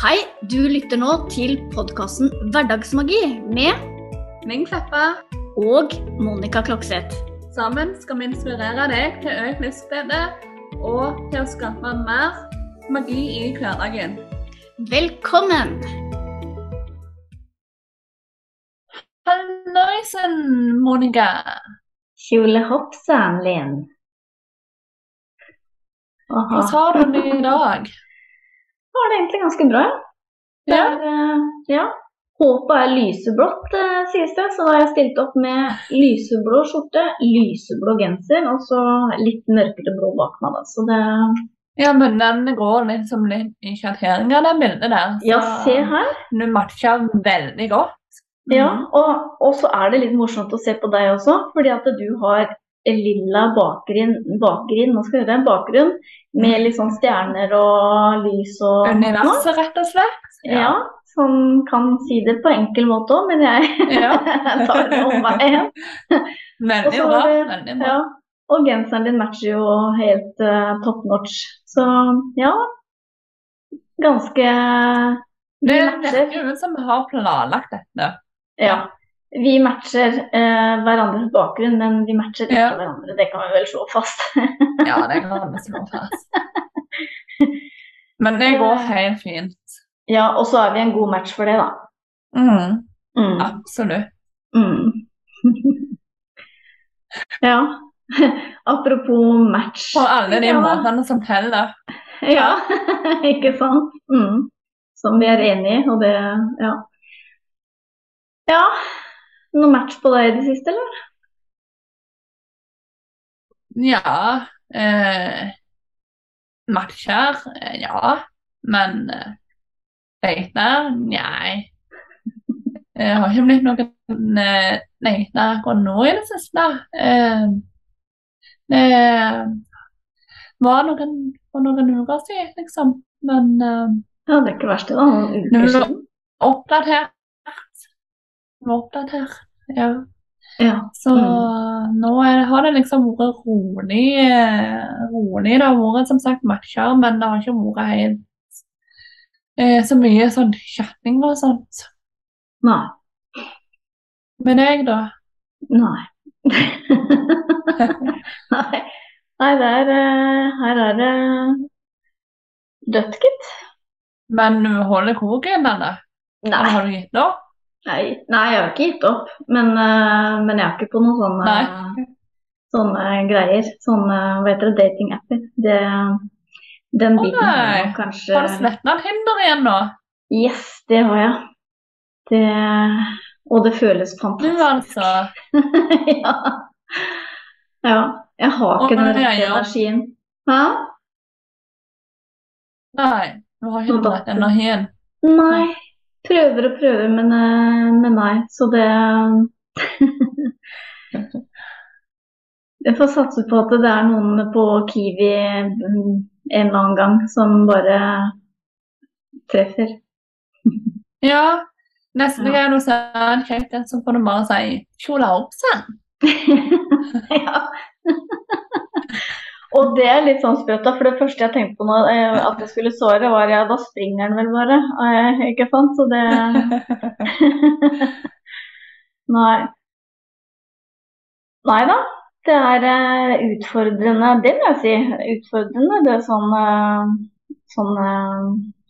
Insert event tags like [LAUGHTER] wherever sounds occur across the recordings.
Hei, du lytter nå til podkasten Hverdagsmagi med Ming Kleppa. og Monica Klokseth. Sammen skal vi inspirere deg til økt livsglede og til å skape mer magi i hverdagen. Velkommen! Halloisen, Monica. Kjolehoppsen, Linn. Hva har du med i dag? Har det egentlig ganske bra. Ja. er, eh, ja. Håpet er lyseblått, eh, sies det. Så da har jeg stilt opp med lyseblå skjorte, lyseblå genser og så litt mørkere blå bak meg. Da. Så det ja, men den går liksom litt i sjatteringa, det bildet der. Så Ja, se her. Du matcher veldig godt. Ja, og, og så er det litt morsomt å se på deg også, fordi at du har lilla bakgrunn, bakgrunn, nå skal jeg gjøre, bakgrunn med litt sånn stjerner og lys og Universet, rett og slett. Ja, som kan si det på enkel måte òg, men jeg [LAUGHS] Ja. [LAUGHS] tar det om veien. [LAUGHS] Veldig bra. Veldig bra. Ja. Og genseren din matcher jo helt uh, top notch. Så ja, ganske Det Vi virker jo ut som vi har planlagt dette. Ja. Vi matcher eh, hverandres bakgrunn, men vi matcher ikke Ja. hverandre. Det kan vi vel slå fast. [LAUGHS] Ja, det kan vi slå fast. Men det går helt fint. ja, og så er vi en god match for det, da. Mm, Mm. absolutt. Mm. [LAUGHS] ja. [LAUGHS] Apropos match. På alle de Ja. måtene som teller. Ja, ikke sant? Mm. Som vi er enig i, og det Ja. Ja. Noe match på deg i det siste, eller? Ja eh, Matcher? eh, Ja. Men eh, dater? Nei. Det [LAUGHS] har ikke blitt noen eh, dater akkurat nå i det siste. Eh, det var noen, for noen uker siden, liksom. Men eh, Ja, det er ikke verst, det. Noen uker siden. oppdatert. Oppdatert, ja. Ja. Så Mm. nå er, har det liksom vært rolig, eh, rolig. Det har vært som sagt matcher, men det har ikke vært helt eh, så mye sånn chatting og sånt. Nei. Med deg, da? Nei. [LAUGHS] Nei. Nei, det er eh, Her er det dødt, gitt. Men holder koken, eller? Nei. Har du gitt opp? Nei. Nei, jeg har ikke gitt opp. Men, uh, men jeg er ikke på noen sånne, Nei. sånne greier. Sånne hva heter det, datingapper. Det, den biten har jeg nei. kanskje Har du sletta Tinder igjen nå? Yes, det har jeg. Det, og det føles fantastisk. Du, altså. [LAUGHS] ja. ja. Jeg har ikke den rette energien. Hæ? Nei, du har ikke den rette energien. Nei. Prøver og prøver, men, eh, men nei. Så det [LAUGHS] Jeg får satse på at det er noen på Kiwi mm, en eller annen gang som bare treffer. [LAUGHS] Ja, neste Ja. gang du ser en kjekk en, så får du bare si 'kjola opp, sann'. [LAUGHS] ja. Og det er litt sånn sprøtt, da, for det første jeg tenkte på nå, eh, at jeg skulle såre, var ja, da springer den vel bare. Eh, Ikke sant? Så det [LAUGHS] Nei. Nei da. Det er eh, utfordrende, det vil jeg si. Utfordrende, det er sånn sånn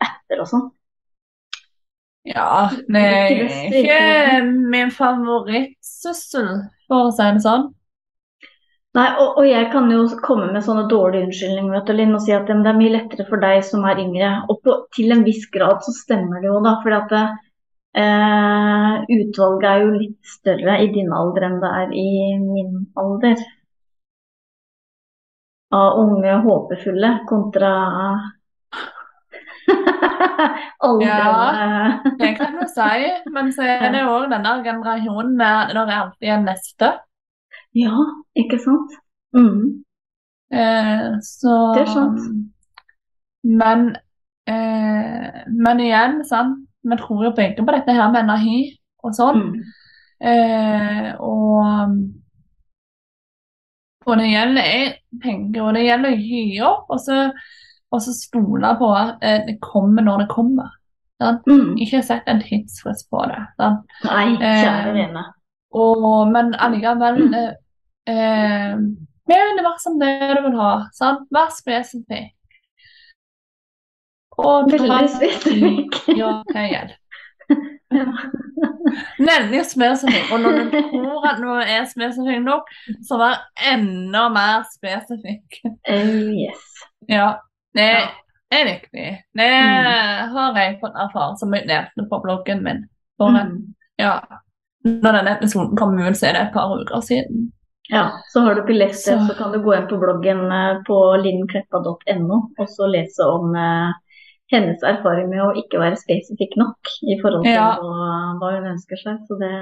etter og sånn. Ja, det er ikke min favorittsøster, for å si det sånn. Nei, og, og jeg kan jo komme med sånne dårlige unnskyldninger vet du, Linn, og si at ja, det er mye lettere for deg som er yngre. Og på, til en viss grad så stemmer det jo, da. fordi at eh, utvalget er jo litt større i din alder enn det er i min alder. Av unge håpefulle kontra [LAUGHS] aldrende Det kan du si, men så er det òg denne generasjonen med når det alltid er neste. Ja, ikke sant? Mm. Eh, så Det er sant. Men, eh, men igjen, sant. Vi tror jo begge på dette her med energi og sånn. Mm. Eh, og Og det gjelder jeg tenker, og det gjelder å gi opp, og så, og så stole på at eh, det kommer når det kommer. Sant? Mm. Ikke sett en tidsfrist på det. Sant? Nei, kjære Eh, vene. Og, men allikevel eh, eh, Mer univers det du vil ha. Sant? Vær spesifikk. Og Veldig spesifikk. [LAUGHS] Ja, hva gjelder? Nemlig spesifikk. Og når du tror at noe er spesifikk nok, så vær enda mer spesifikk. Uh, yes. Ja, det er viktig. Det Mm. har jeg fått erfare, som jeg nevnte på bloggen min. For, Mm. ja, når denne episoden kom ut, så er det et par uker siden. Ja, så har du ikke lest det, Så- så kan du gå inn på bloggen eh, på linnkleppa.no og så lese om eh, hennes erfaring med å ikke være spesifikk nok i forhold til Ja. hva, hva hun ønsker seg. Så det,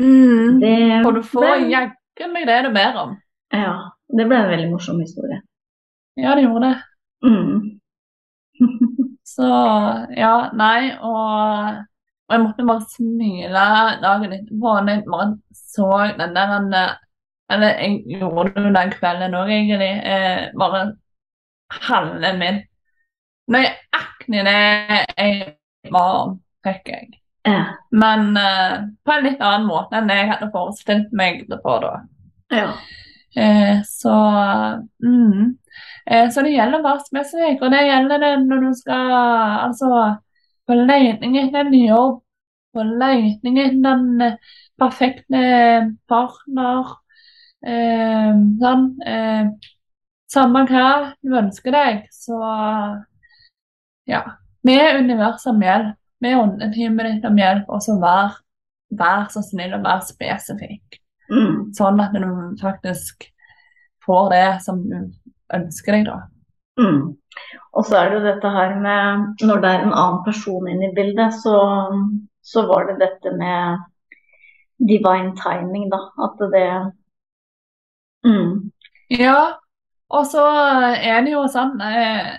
Mm. det Og du får jaggu meg det du ber om. ja, det ble en veldig morsom historie. Ja, det gjorde det. Mm. [LAUGHS] Så ja, nei, og, og jeg måtte bare smile dagen etterpå når jeg bare så den der den, Eller jeg gjorde det den kvelden òg, egentlig. Eh, bare halve min Nøyaktig det jeg var fikk jeg. Ja. Men eh, på en litt annen måte enn jeg hadde forestilt meg det på da. ja. Eh, så mm. eh, Så det gjelder å være spesifikk, og det gjelder det når du skal altså på leting etter en jobb, på leting etter den eh, perfekte partner, eh, sånn. Eh, samme hva du ønsker deg, så ja. Med universet om hjelp, Vi er åndetimen ditt om hjelp, og så vær, vær så snill og vær spesifikk Mm. sånn at du faktisk får det som du ønsker deg, da. Mm. Og så er det jo dette her med Når det er en annen person inne i bildet, så, så var det dette med divine timing, da. At det mm. Ja, og så er det jo sånn eh,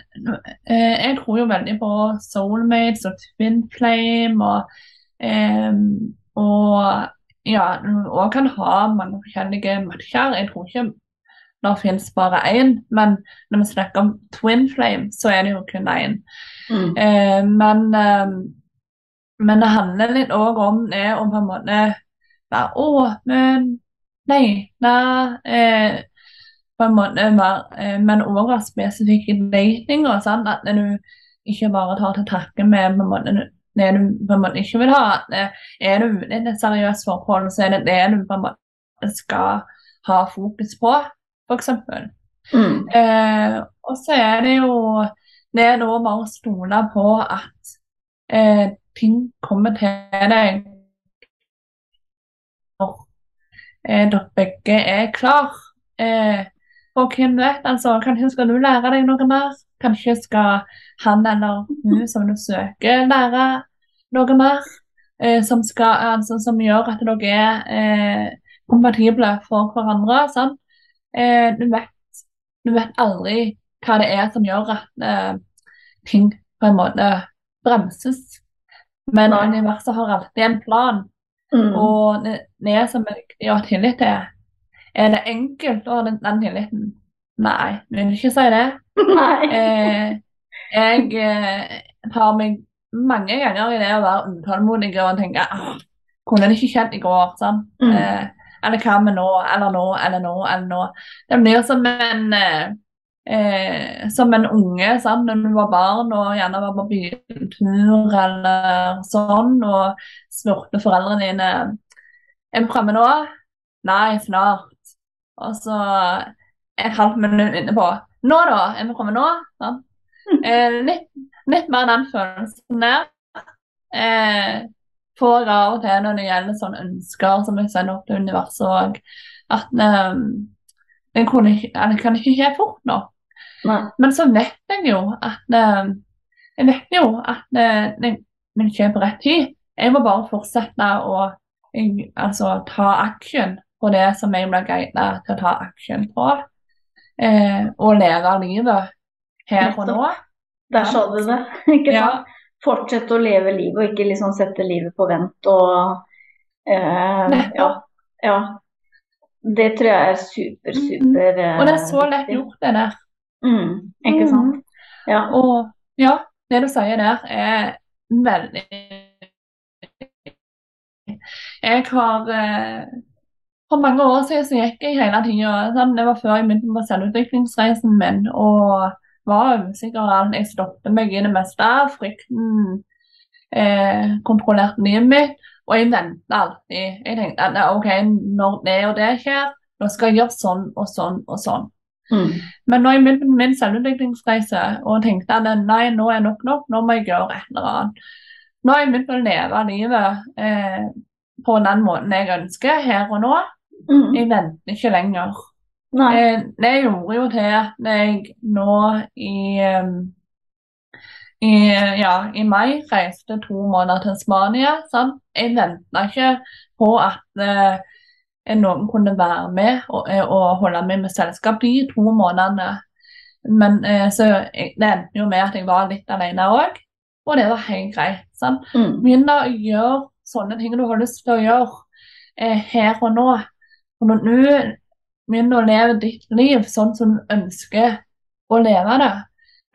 eh, Jeg tror jo veldig på soulmates og twin flame og, eh, og ja, og kan ha mange forskjellige matcher. Jeg tror ikke det finnes bare én, men når vi snakker om twin flame, så er det jo kun én. Mm. Eh, men, eh, men det handler litt òg om det å på en måte være åpen, lete eh, på en måte mer, eh, Men òg være spesifikk i datinga. Sånn, at du ikke bare tar til takke med på en måte, det du på en måte ikke vil ha. At, eh, er du ute i et seriøst forhold, så er det det du på en måte skal ha fokus på, f.eks. Mm. Eh, og så er det jo det er da bare å stole på at eh, ting kommer til deg når eh, dere begge er klar. Eh, og hvem vet, altså, kanskje skal du lære deg noe mer? Kanskje skal han eller hun som du søker, lære noe mer? Eh, som, skal, altså, som gjør at dere er eh, kompatible for hverandre. Sant? Eh, du vet du vet aldri hva det er som gjør at eh, ting på en måte bremses. Men Nei. universet har alltid en plan, Mm. og det, det som er viktig å ha tillit til. Er det enkelt å ha den, den tilliten? Nei, jeg vil ikke si det. [LAUGHS] Nei. Eh, jeg eh, tar meg mange ganger i det å være utålmodig og tenke ah, kunne det ikke skjedd i går? Sånn. Mm. Eh, eller hva med nå, eller nå, eller nå, eller nå. Det blir som en eh, som en unge sant? når du var barn og gjerne var på bytur eller sånn, og spurte foreldrene dine er du fremme nå? Nei, snart. Og så et halvt minutt på, Nå da? Er vi kommet nå? Sånn. [LAUGHS] Eh, litt, litt mer den følelsen der. Eh, får av og til når det gjelder sånne ønsker som jeg sender opp til universet òg, at um, det kunne eller kan ikke skje fort nå. Nei. Men så vet jeg jo at um, Jeg vet jo at eh, det kjøper rett tid. Jeg må bare fortsette å jeg, altså, ta action på det som jeg blir guidet til å ta action på. Eh, og leve livet her og nå. Der sa du det. Ikke Ja. Fortsette å leve livet, og ikke liksom sette livet på vent og eh, ja, ja. Det tror jeg er super, Mhm. super eh, Og det er så lett gjort, det der. Mm, ikke sant? Ja. Og ja, det du sier der, er veldig Jeg har eh, For mange år siden så gikk jeg hele tida sånn, Det var før jeg begynte på selvutviklingsreisen min og var usikker. Jeg stoppet meg i det meste. Frykten eh, kontrollerte livet mitt. Og jeg venta alltid. Jeg tenkte at OK, når det og det skjer, nå skal jeg gjøre sånn og sånn og sånn. Mm. Men når jeg begynte min selvutviklingsreise og tenkte at nei, nå er nok nok, nå må jeg gjøre et eller annet. Nå har jeg begynt å leve livet eh, på den måten jeg ønsker, her og nå. Mm. Jeg venter ikke lenger. Nei. Eh, det gjorde jo til at jeg nå i, eh, i, ja, i mai reiste to måneder til Spania. Sant? Jeg venta ikke på at eh, noen kunne være med og, eh, og holde meg med selskap de to månedene. Men eh, så jeg, det endte jo med at jeg var litt alene òg, og det var helt greit. Sant? Mm. Begynn å gjøre sånne ting du har lyst til å gjøre eh, her og nå. Og når du begynner å leve ditt liv sånn som du ønsker å leve det,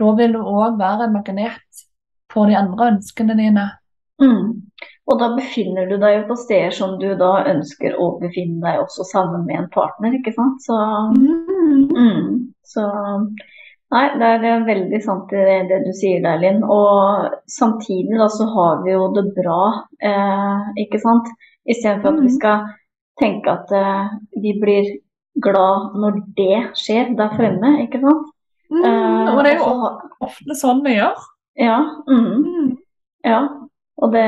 da vil du òg være en magnet for de andre ønskene dine. Mm. Og da befinner du deg jo på steder som du da ønsker å befinne deg også sammen med en partner, ikke sant. Så, mm. så Nei, det er er veldig sant det, det du sier der, Linn. Og samtidig da så har vi jo det bra, eh, ikke sant. Istedenfor at vi Mm. skal tenke at eh, vi blir glad når det skjer der fremme, ikke sant. Mm, Eh, og det er jo ofte sånn vi gjør. ja, mm. Mm. Ja, og, det,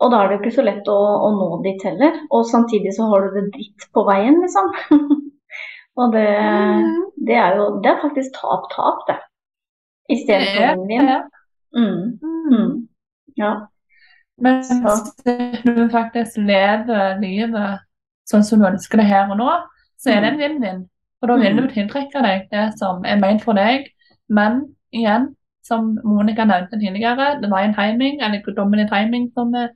og da er det jo ikke så lett å, å nå dit heller. Og samtidig så har du det dritt på veien, liksom. [LAUGHS] og det, Mm. det er jo det er faktisk tap-tap, det. i Istedenfor for vinn-vinn. Mm, Mm. mm. Ja. Mens du faktisk lever livet sånn som du ønsker det her og nå, så er det en vinn-vinn. For da vil Mm. du tiltrekke deg det som er ment for deg. Men igjen, som Monica nevnte tidligere, det var en timing, eller guddommelig timing, som vi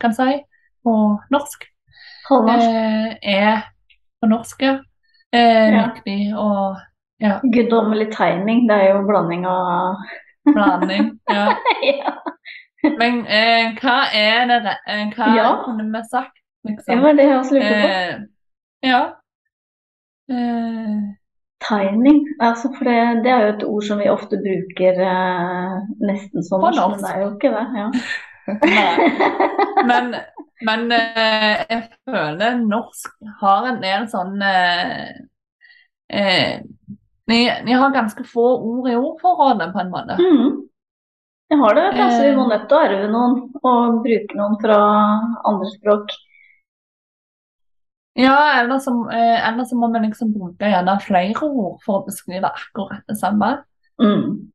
kan si på norsk, eh, er på norsk, ja. Eh, Ja. Viktig og Guddommelig timing, det er jo blanding av [LAUGHS] blanding. Ja. ja. Men eh, hva er det eh, Hva Ja. kunne vi sagt, Det liksom? var det jeg også lurte på. Eh, ja. Eh, Timing. Altså for det, det er jo et ord som vi ofte bruker eh, nesten som På norsk, men det er jo ikke det. Ja. [LAUGHS] Men, men eh, jeg føler norsk har en del sånn eh, eh, de har ganske få ord i ordforrådet, på en måte. Mm. Jeg har det. Så vi må Eh. nødt til å arve noen og bruke noen fra andre språk. Ja, eller så, eh, eller så må vi liksom bruke gjerne flere ord for å beskrive akkurat det samme. Mm.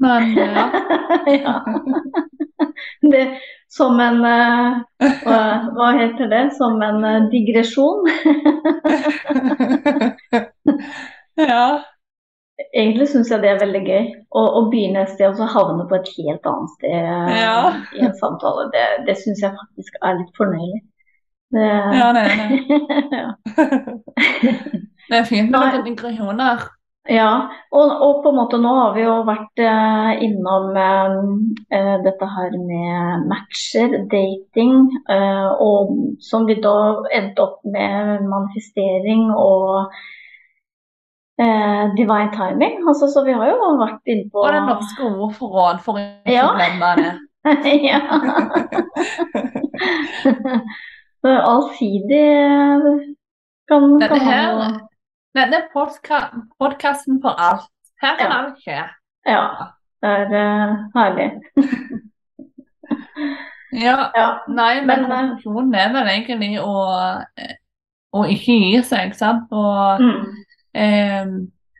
Men eh, ja. [LAUGHS] ja. Det, som en eh, hva, hva heter det? Som en digresjon. [LAUGHS] ja. Egentlig syns jeg det er veldig gøy. Å, å begynne et sted og så havne på et helt annet sted Ja. i en samtale. Det, det syns jeg faktisk er litt fornøyelig. Det, Ja, det er det. [LAUGHS] [LAUGHS] Det er fint med noen digresjoner. Ja, og, og på en måte nå har vi jo vært eh, innom eh, eh, dette her med matcher, dating, eh, og som vi da endte opp med manifestering og eh, divine timing. Altså, så vi har jo vært inne på Og det norske ordforråd, for ikke å Ja. glemme det. [LAUGHS] ja. Allsidig eh, kan, kan denne, her jo Denne podka podkasten for alt. Her kan Ja. alt skje. Ja, det er uh, herlig. Ja, Ja. nei, men Men, eh, konklusjonen er vel egentlig å, å ikke gi seg, sant. Og Mm. eh,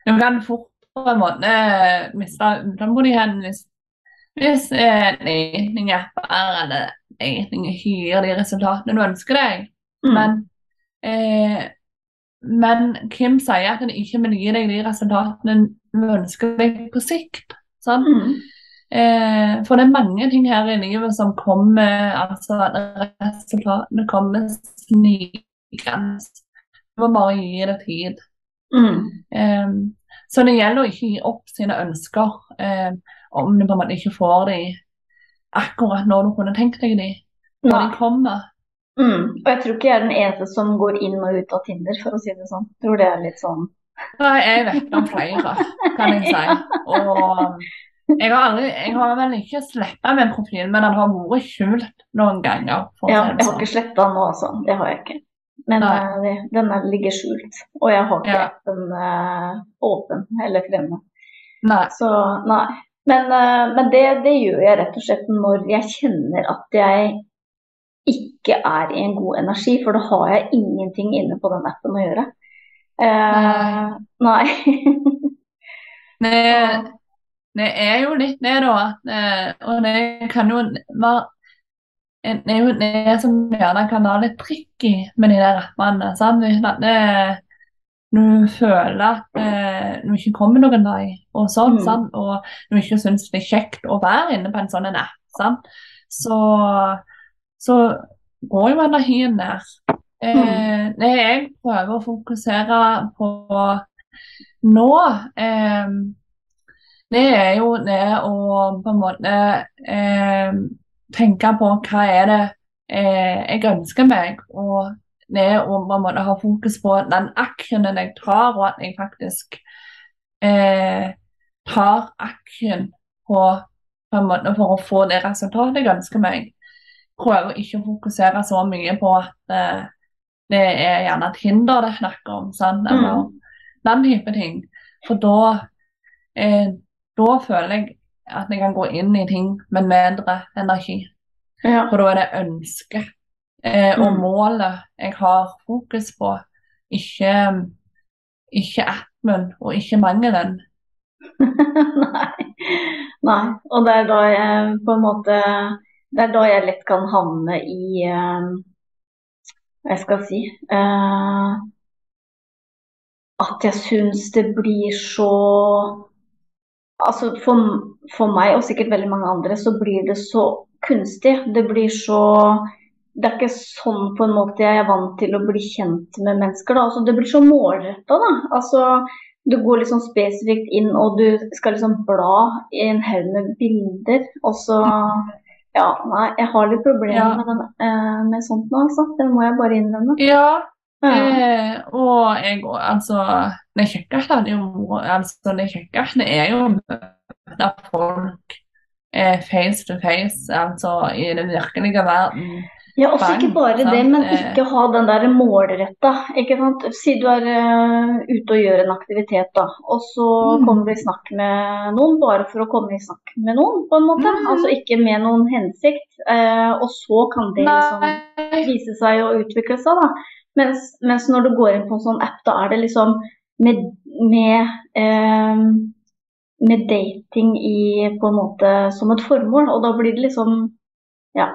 du kan fort på en måte miste utålmodigheten hvis, hvis eh, datingapper eller ikke gir de resultatene du ønsker deg. Mm. Men, eh, men Kim sier at en ikke vil gi deg de resultatene du ønsker deg på sikt. Sånn? Mm. Eh, for det er mange ting her i livet som kommer altså Resultatene kommer snikende. Du må bare gi det tid. Mm. Eh, så det gjelder å ikke gi opp sine ønsker. Eh, om du på en måte ikke får de akkurat når du kunne tenkt deg de, når ja. de kommer. Mm. Og jeg tror ikke jeg er den eneste som går inn og ut av Tinder, for å si det sånn. Jeg tror det er litt sånn Nei, jeg vet om flere, kan jeg si. Og jeg har, aldri, jeg har vel ikke sletta min profil, men den har vært skjult noen ganger. Ja, jeg har sånn. ikke sletta den nå, altså. Det har jeg ikke. Men eh, den er, ligger skjult. Og jeg har ikke Ja. appen uh, åpen eller fremme. Nei. Så nei. Men, eh, men det, det gjør jeg rett og slett når jeg kjenner at jeg ikke er i en god energi, for da har jeg ingenting inne på den appen å gjøre. Uh, nei. Det, det er jo litt det, da. eh, Og det kan jo være Det er jo det som gjerne kan være litt tricky med de der rappene. sant? Hvis det, du føler at eh, du ikke kommer noen vei, og sånn, Mm. sant? og du ikke syns det er kjekt å være inne på en sånn en app, sant? Så, så går jo energien der. Eh, det jeg prøver å fokusere på nå, eh, det er jo det å på en måte eh, tenke på hva er det eh, jeg ønsker meg, og det og på en måte fokus på den actionen jeg tar, og at jeg faktisk eh, tar action på, på en måte for å få det resultatet jeg ønsker meg. Prøver ikke å fokusere så mye på at eh, det er gjerne Tinder det snakker snakk om, sant? eller den type ting. For da, eh, da føler jeg at jeg kan gå inn i ting med mindre energi. Ja. For da er det ønsket eh, og Mm. målet jeg har fokus på, ikke, ikke appen og ikke mangelen. [LAUGHS] Nei. Nei. Og det er da jeg på en måte Det er da jeg lett kan havne i eh, Hva jeg skal si eh, At jeg syns det blir så Altså for, for meg, og sikkert veldig mange andre, så blir det så kunstig. Det blir så Det er ikke sånn på en måte jeg er vant til å bli kjent med mennesker. Da. Altså, det blir så målretta, da. Altså, du går liksom spesifikt inn og du skal liksom bla i en haug med bilder, og så Ja, nei, jeg har litt problemer Ja. med, den, eh, med sånt nå, altså. Det må jeg bare innrømme. Ja, Ja. eh, og jeg altså Det kjekkeste er jo altså, det kjekkeste er jo å møte folk eh, face to face, altså i den virkelige verden. Ja, også ikke bare det, men Eh. ikke ha den der målretta. Ikke sant? Si du er uh, ute og gjør en aktivitet, da, og så Mm. kommer du i snakk med noen bare for å komme i snakk med noen, på en måte. Mm. Altså ikke med noen hensikt. Uh, og så kan det liksom Nei. vise seg å utvikle seg, da. Mens, mens når du går inn på en sånn app, da er det liksom med, med, eh, med dating i på en måte som et formål, og da blir det liksom Ja,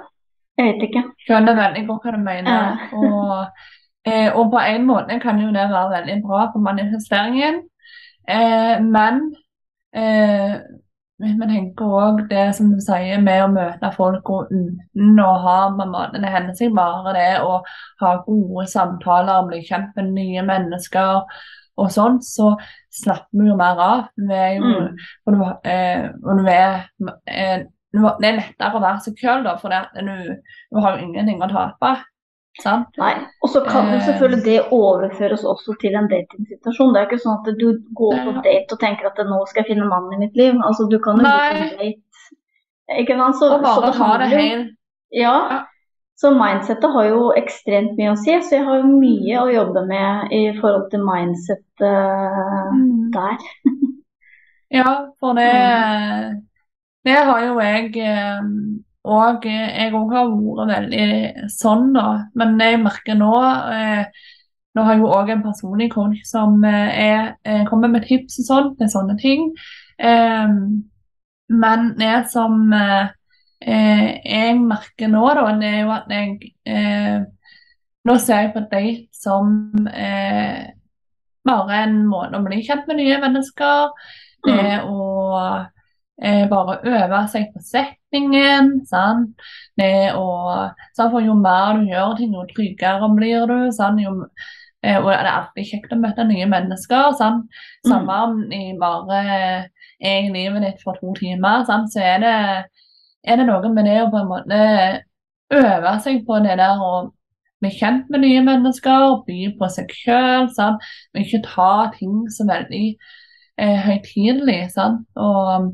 jeg vet ikke. skjønner veldig godt hva du mener. Ja. Og, eh, og på en måte kan jo det være veldig bra for manifesteringen, eh, men eh, vi tenker òg det som du sier med å møte folk og uten å ha måte det hender seg bare det å ha gode samtaler, bli kjent med nye mennesker og sånn, så slapper vi jo mer av. Vi er jo, Mm. og eh, og du er, du, det er lettere å være seg sjøl, da, for det, du, du har ingenting å tape. Sant? Nei. Og så kan jo Eh. selvfølgelig det overføres også til en datingsituasjon. Det er ikke sånn at du går på date og tenker at nå skal jeg finne mannen i mitt liv. Altså du kan jo Nei. date. Ikke sant? Så, Og bare ta det helt Ja. Ja. Så mindsettet har jo ekstremt mye å si. Så jeg har jo mye å jobbe med i forhold til mindset eh, der. [LAUGHS] Ja, for det, Mm. Det har jo jeg òg. jeg òg har vært veldig sånn, da. Men jeg merker nå eh, Nå har jeg jo òg en personlig coach som eh, er, eh, kommer med tips og sånn til sånne ting. Eh, men det som eh, eh, jeg merker nå, da, det er jo at jeg eh, Nå ser jeg på date som eh, bare en måte å bli kjent med nye mennesker. Det å eh, bare øve seg på setningen. Sant? Det å, sant? For jo mer du gjør ting, jo tryggere blir du. Sant? Jo, eh, og det er alltid kjekt å møte nye mennesker. Sant? Samme om de bare er i livet ditt for to timer, sant? så er det, er det noe med det å på en måte øve seg på det der å bli kjent med nye mennesker, by på seg sjøl, men ikke ta ting så veldig eh, høytidelig. Og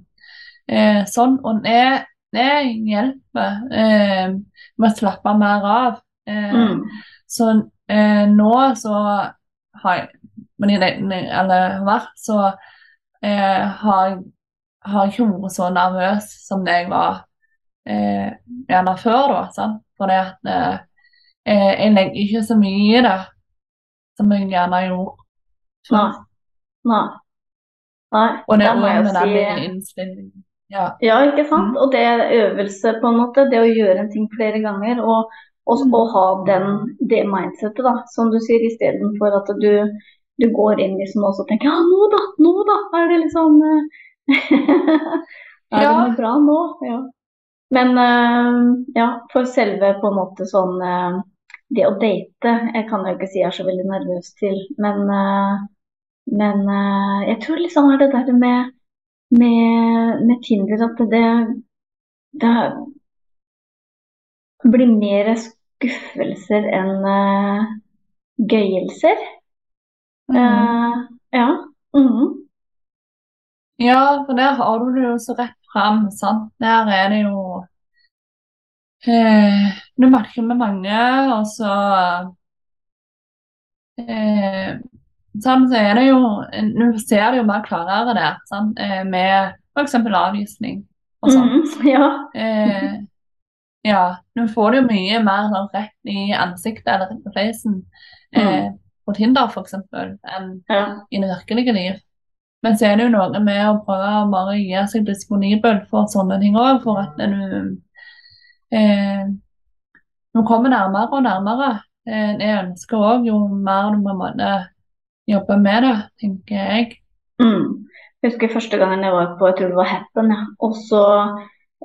eh, sånn, og det, det hjelper eh, med å slappe mer av. Eh, mm. Så eh, nå så har jeg eller vært, så eh, har jeg ikke vært så nervøs som det jeg var eh, gjerne før. da, sant? Fordi at eh, jeg legger ikke så mye i det som jeg gjerne gjorde Nei. Nei. Nei. Og det må med si den innstillingen. Ja. ja, ikke sant. Mm. Og det er øvelse, på en måte. Det å gjøre en ting flere ganger. Og, og, mm. og ha den, det mindsettet, da, som du sier, istedenfor at du, du går inn liksom og tenker ja, nå da, nå da, er det liksom [LAUGHS] Er det noe bra nå? Ja. Men uh, ja, for selve på en måte sånn uh, det å date Jeg kan jo ikke si jeg er så veldig nervøs til, men, men jeg tror liksom er det der med, med, med Tinder at det, det blir mer skuffelser enn uh, gøyelser. Mm. ja. Mm. Ja, for der har du det jo så rett fram, sant. Der er det jo Eh, du merker med mange, og så eh, sånn, så er det jo Nå ser det jo mer klarere der, sånn, med f.eks. avvisning og sånn. Mm, [LAUGHS] ja. Eh, ja. Nå får du jo mye mer sånn rett i ansiktet eller rett på fleisen eh, mm. på Tinder f.eks. enn ja. i det virkelige liv. Men så er det jo noe med å prøve å bare gi seg disponibel for sånne ting òg, for at du eh, Nå kommer nærmere og nærmere. Eh, jeg ønsker òg jo mer du må jobbe med det, tenker jeg. Mm. Jeg husker første gangen jeg var på jeg tror det var Happen, ja. og så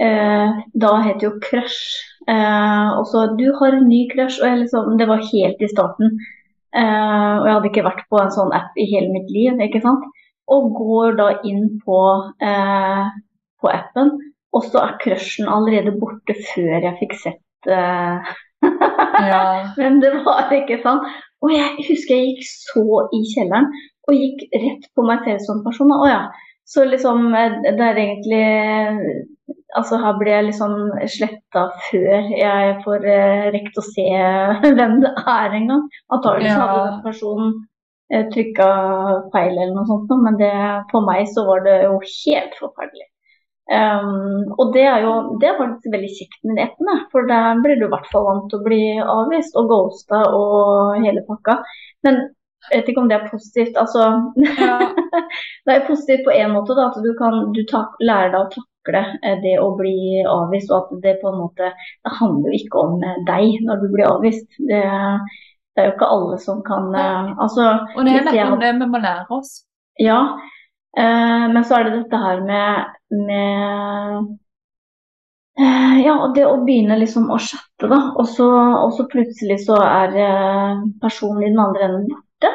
eh, Da het det jo Crush. Eh, og så 'Du har en ny crush', og liksom, det var helt i starten. Eh, og jeg hadde ikke vært på en sånn app i hele mitt liv, ikke sant. Og går da inn på, eh, på appen, og så er crushen allerede borte før jeg fikk sett uh, [LAUGHS] ja. hvem det var, ikke sant. Og jeg husker jeg gikk så i kjelleren og gikk rett på meg selv som person. Å ja. Så liksom eh, det er egentlig Altså her ble jeg liksom sletta før jeg får eh, rekt å se [LAUGHS] hvem det er engang. Antakeligvis ja. hadde den personen eh, trykka feil eller noe sånt, men det, for meg så var det jo helt forferdelig. Um, og det er jo det er faktisk veldig kjekt med nettene, for der blir du i hvert fall vant til å bli avvist og ghosta og hele pakka. Men jeg vet ikke om det er positivt. Altså ja. [LAUGHS] Det er positivt på en måte, da, at du kan du tak, lære deg å takle eh, det å bli avvist, og at det på en måte Det handler jo ikke om eh, deg når du blir avvist. Det, det er jo ikke alle som kan uh, altså, Og det er nettopp det vi må lære oss. Ja, Eh, men så er det dette her med, med eh, Ja, det å begynne liksom å chatte, da. Og så, og så plutselig så er eh, personen i den andre enden borte.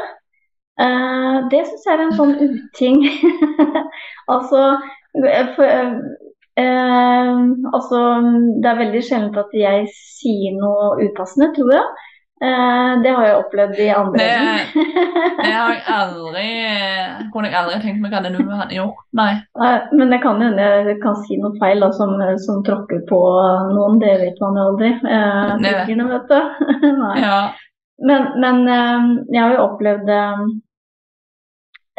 det syns jeg er en sånn uting. [LAUGHS] altså for, altså, det er veldig sjelden at jeg sier noe upassende, tror jeg. Eh, det har jeg opplevd i andre det, det har jeg [LAUGHS] aldri kunne jeg aldri tenkt meg hva det nå hadde gjort, nei. Men det kan hende jeg kan si noe feil da, som, som, tråkker på noen, det vet man jo aldri. Eh, Byggene, vet du. [LAUGHS] ja. Men, men, eh, jeg har jo opplevd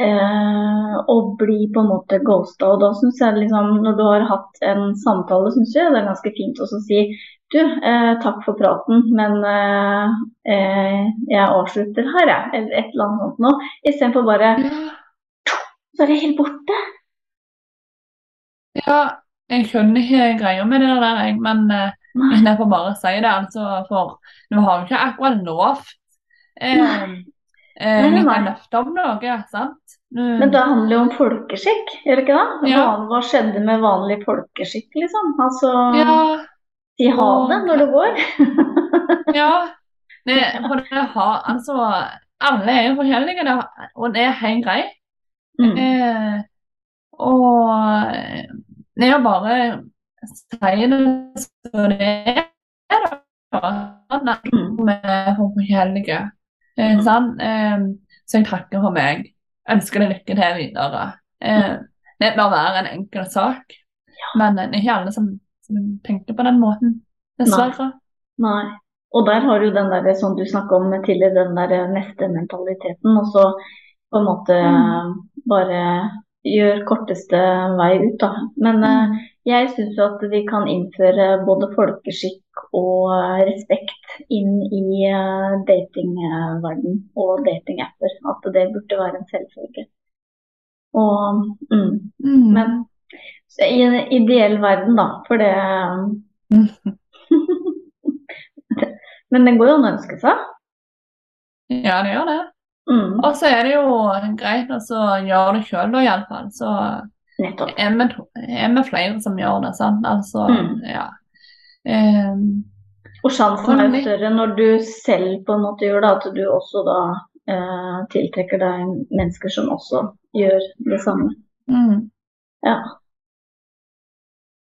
eh, å bli på en måte ghosta, og da syns jeg liksom, når du har hatt en samtale, syns jeg det er ganske fint å si du, eh, takk for praten, men eh, eh, jeg avslutter her, jeg. Eller et eller annet sånt noe. Istedenfor bare Så er det helt borte. Ja, jeg skjønner ikke greia med det der, jeg. Men eh, jeg får bare si det, altså. For nå har jo ikke akkurat lovt eh, eh, noe løfte om noe, sant? Mm. Men det handler jo om folkeskikk, gjør det ikke det? Ja. Hva skjedde med vanlig folkeskikk, liksom? Altså ja. Si ha det når du går. [LAUGHS] ja. Det, for det har, altså, alle er jo forskjellige, og det er helt greit. Mm. Eh, Og det å bare si det som det er, da. At vi er forskjellige. Eh, sånn, Eh, så jeg takker for meg. Ønsker deg lykke til videre. Eh, det bør være en enkel sak, men det er ikke alle som tenker på den måten, dessverre. Nei. Og der har du den der som du snakka om tidligere, den der neste-mentaliteten. Og så på en måte Mm. bare gjør korteste vei ut, da. Men mm. jeg syns at vi kan innføre både folkeskikk og eh, respekt inn i datingverden og datingapper. At det burde være en selvfølge. Og mm, Mm. Men så i en ideell verden, da, for det [LAUGHS] Men det går jo an å ønske seg. Ja, det gjør det. Mm, Og så er det jo greit å gjøre det sjøl, da, iallfall. Så nettopp. er vi, er vi flere som gjør det, sant. Altså, Mm. ja. Um, Og sjansen er større når du selv på en måte gjør det, at du også da eh, tiltrekker deg mennesker som også gjør det samme. mm. Ja.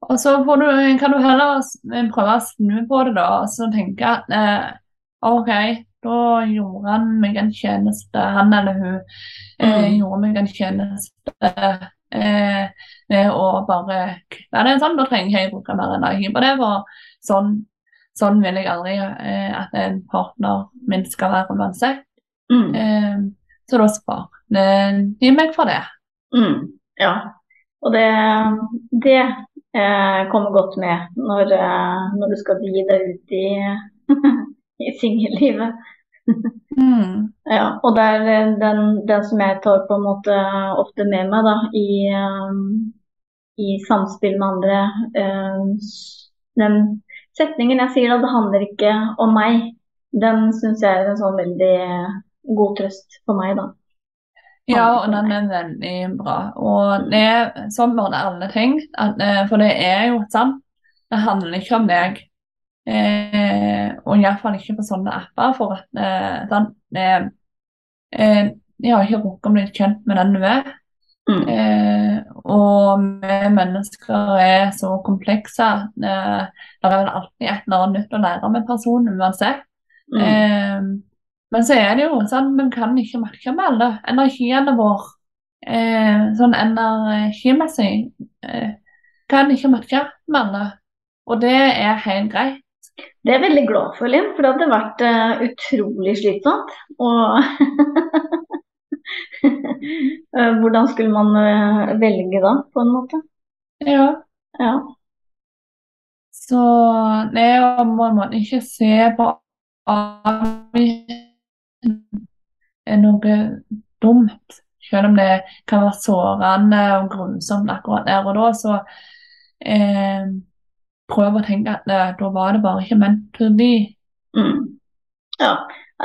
Og så du, kan du heller prøve å snu på det, da, og så tenke at eh, OK, da gjorde han meg en tjeneste, han eller hun eh, Mm. gjorde meg en tjeneste eh, med å bare kutte det sånn. Da trenger jeg ikke bruke mer energi på det, for sånn, sånn vil jeg aldri eh, at en partner min skal være uansett. Mm, Eh, så da spar eh, gi meg for det. mm, ja. Og det, det eh, kommer godt med når, eh, når du skal gi deg ut i, [LAUGHS] i singellivet. Mm. Ja, og det er eh, den, den som jeg tar på en måte ofte med meg da, i, eh, i samspill med andre. eh, Den setningen jeg sier da, det handler ikke om meg, den syns jeg er en sånn veldig god trøst for meg, da. Ja, og den er veldig bra. Og det er sånn burde alle tenkt, at, eh, for det er jo sant. Det handler ikke om deg. Eh, og iallfall ikke på sånne apper, for at eh, den, eh, eh, Jeg har ikke rukket å bli kjent med den du er. Mm. Eh, og vi mennesker er så komplekse. Eh, det er vel alltid et eller annet nytt å lære om en person uansett. Mm. Men så er det jo sånn, vi kan ikke matche med alle. Energiene våre, eh, sånn energimessig, eh, kan ikke matche med alle. Og det er helt greit. Det er jeg veldig glad for, Linn, for det hadde vært uh, utrolig slitsomt. Og [LAUGHS] Eh, hvordan skulle man eh, velge da, på en måte? Ja. Ja. Så det er å ikke se på avvisning er noe dumt. Selv om det kan være sårende og grunnsomt akkurat der og da, så eh, prøv å tenke at eh, da var det bare ikke ment to be. Mm. Ja,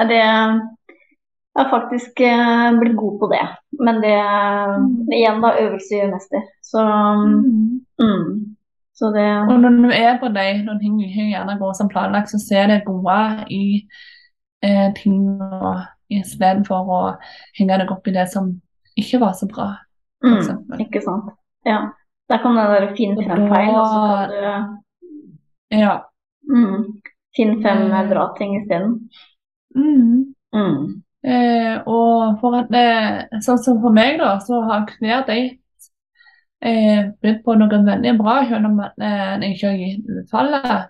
det Jeg har faktisk eh, blitt god på det. Men det Igjen, da. Øvelse gjør mester. Så mm. Så det Og når du er på deg, når ting ikke gjerne går som planlagt, så ser det gode i eh, ting og istedenfor å henge deg opp i det som ikke var så bra. mm. Ikke sant. Ja. Der kan der finne fem feil, og så kan du Ja. mm. finne fem Mm. bra ting isteden. Mm. Mm. Eh, og for at det, sånn som for meg, da, så har hver date eh, bydd på noe veldig bra, selv om eh, det ikke har gitt utfallet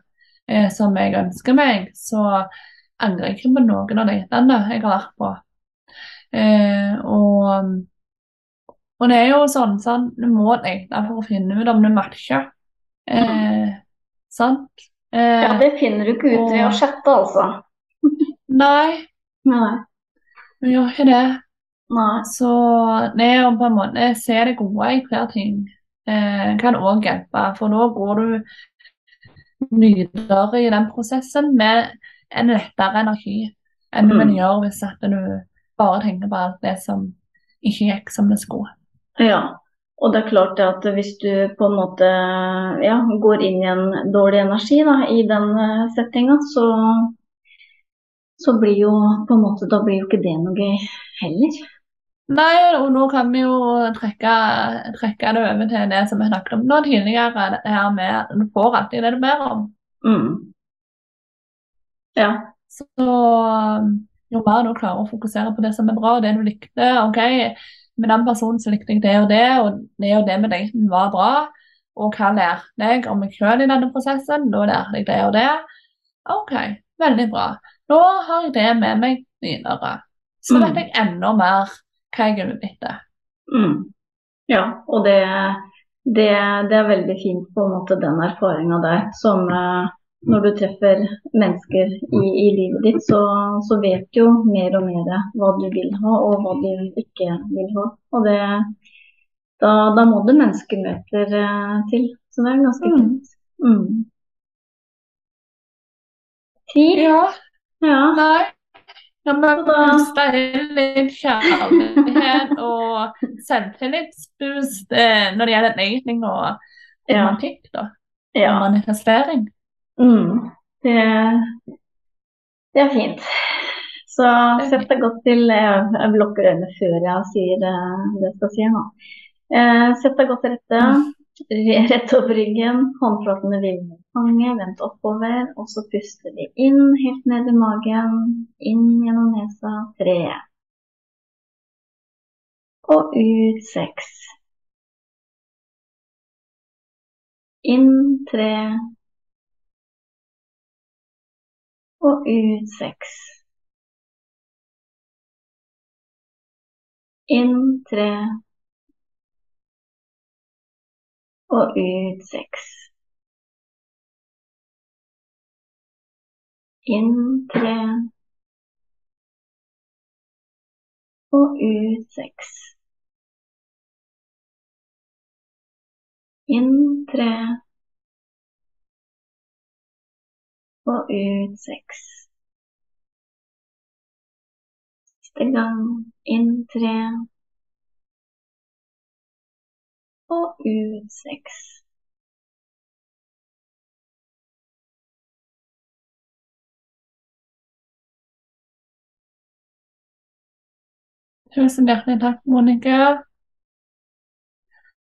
eh, som jeg ønsker meg. Så angrer ikke på noen av de datene jeg har vært på. Eh, og, og det er jo sånn, sånn du må lete for å finne ut om du matcher. Eh, sant? Eh, Ja, det finner du ikke ut ved å chatte, altså. [LAUGHS] Nei, Nei. du gjør ikke det. Nei. Så det å på en måte se det gode i hver ting eh, kan òg hjelpe. For da går du videre i den prosessen med en lettere energi enn Mm. vil gjør hvis at du bare tenker på alt det som ikke gikk som det skulle. Ja, og det er klart at hvis du på en måte ja, går inn i en dårlig energi da, i den eh, settinga, så, så blir jo på en måte Da blir jo ikke det noe gøy heller. Nei, og nå kan vi jo trekke, trekke det over til det som vi snakket om nå tidligere. Det her med at du får alltid det du ber om. Mm. Ja. Så um, jo mer du klarer å fokusere på det som er bra, det du likte OK, med den personen så likte jeg det og det, og det og det med daten var bra. Og hva lærte jeg om meg selv i denne prosessen? Nå lærte jeg det og det. OK, veldig bra. Nå har jeg det med meg videre. Så Mm. vet jeg enda mer hva jeg er ute etter. Mm. Ja, og det, det, det er veldig fint på en måte den erfaringa der. Som eh, når du treffer mennesker i, i livet ditt, så, så vet du jo mer og mer hva du vil ha og hva du ikke vil ha. Og det, da, da må det menneskemøter eh, til. Så det er ganske Mm. fint. Mm. Tid? Ja, Ja. nei. Ja, men inn litt kjærlighet og selvtillitsboost eh, når det gjelder dating og romantikk, da. Og ja. manifestering. Mm, det, det er fint. Så sett deg godt til Jeg, blokker lukker øynene før jeg sier det, det jeg skal si nå. Eh, sett deg godt til rette. Rett opp ryggen, håndflatene vil mot fanget, vent oppover. Og så puster vi inn helt ned i magen, inn gjennom nesa, tre. Og ut seks. Inn tre. Og ut seks. Inn tre. Og ut seks. Inn tre. Og ut seks. Inn tre. Og ut seks. Siste gang. Inn tre. Og ut seks. Tusen hjertelig takk, Monica.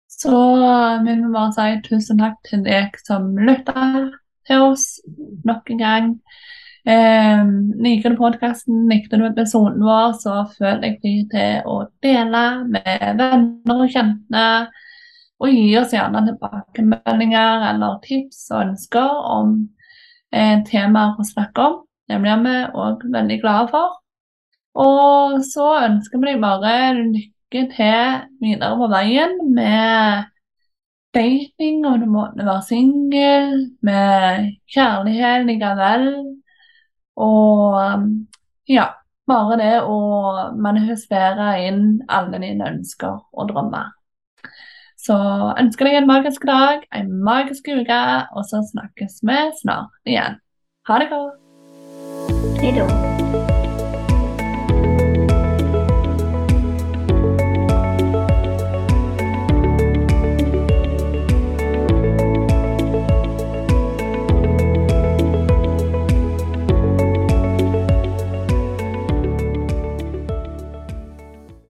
Så vil vi bare si tusen takk til deg som lytter til oss nok en gang. Eh, liker du podkasten, likte du episoden vår, så føl deg fri til å dele med venner og kjente. Og gi oss gjerne tilbakemeldinger eller tips og ønsker om eh, temaer å snakke om. Det blir vi òg veldig glade for. Og så ønsker vi deg bare lykke til videre på veien med dating, og du måtte være singel, med kjærlighet likevel. Og um, ja, bare det å manifestere inn alle dine ønsker og drømmer. Så ønsker deg en magisk dag, en magisk uke, og så snakkes vi snart igjen. Ha det godt. Hei.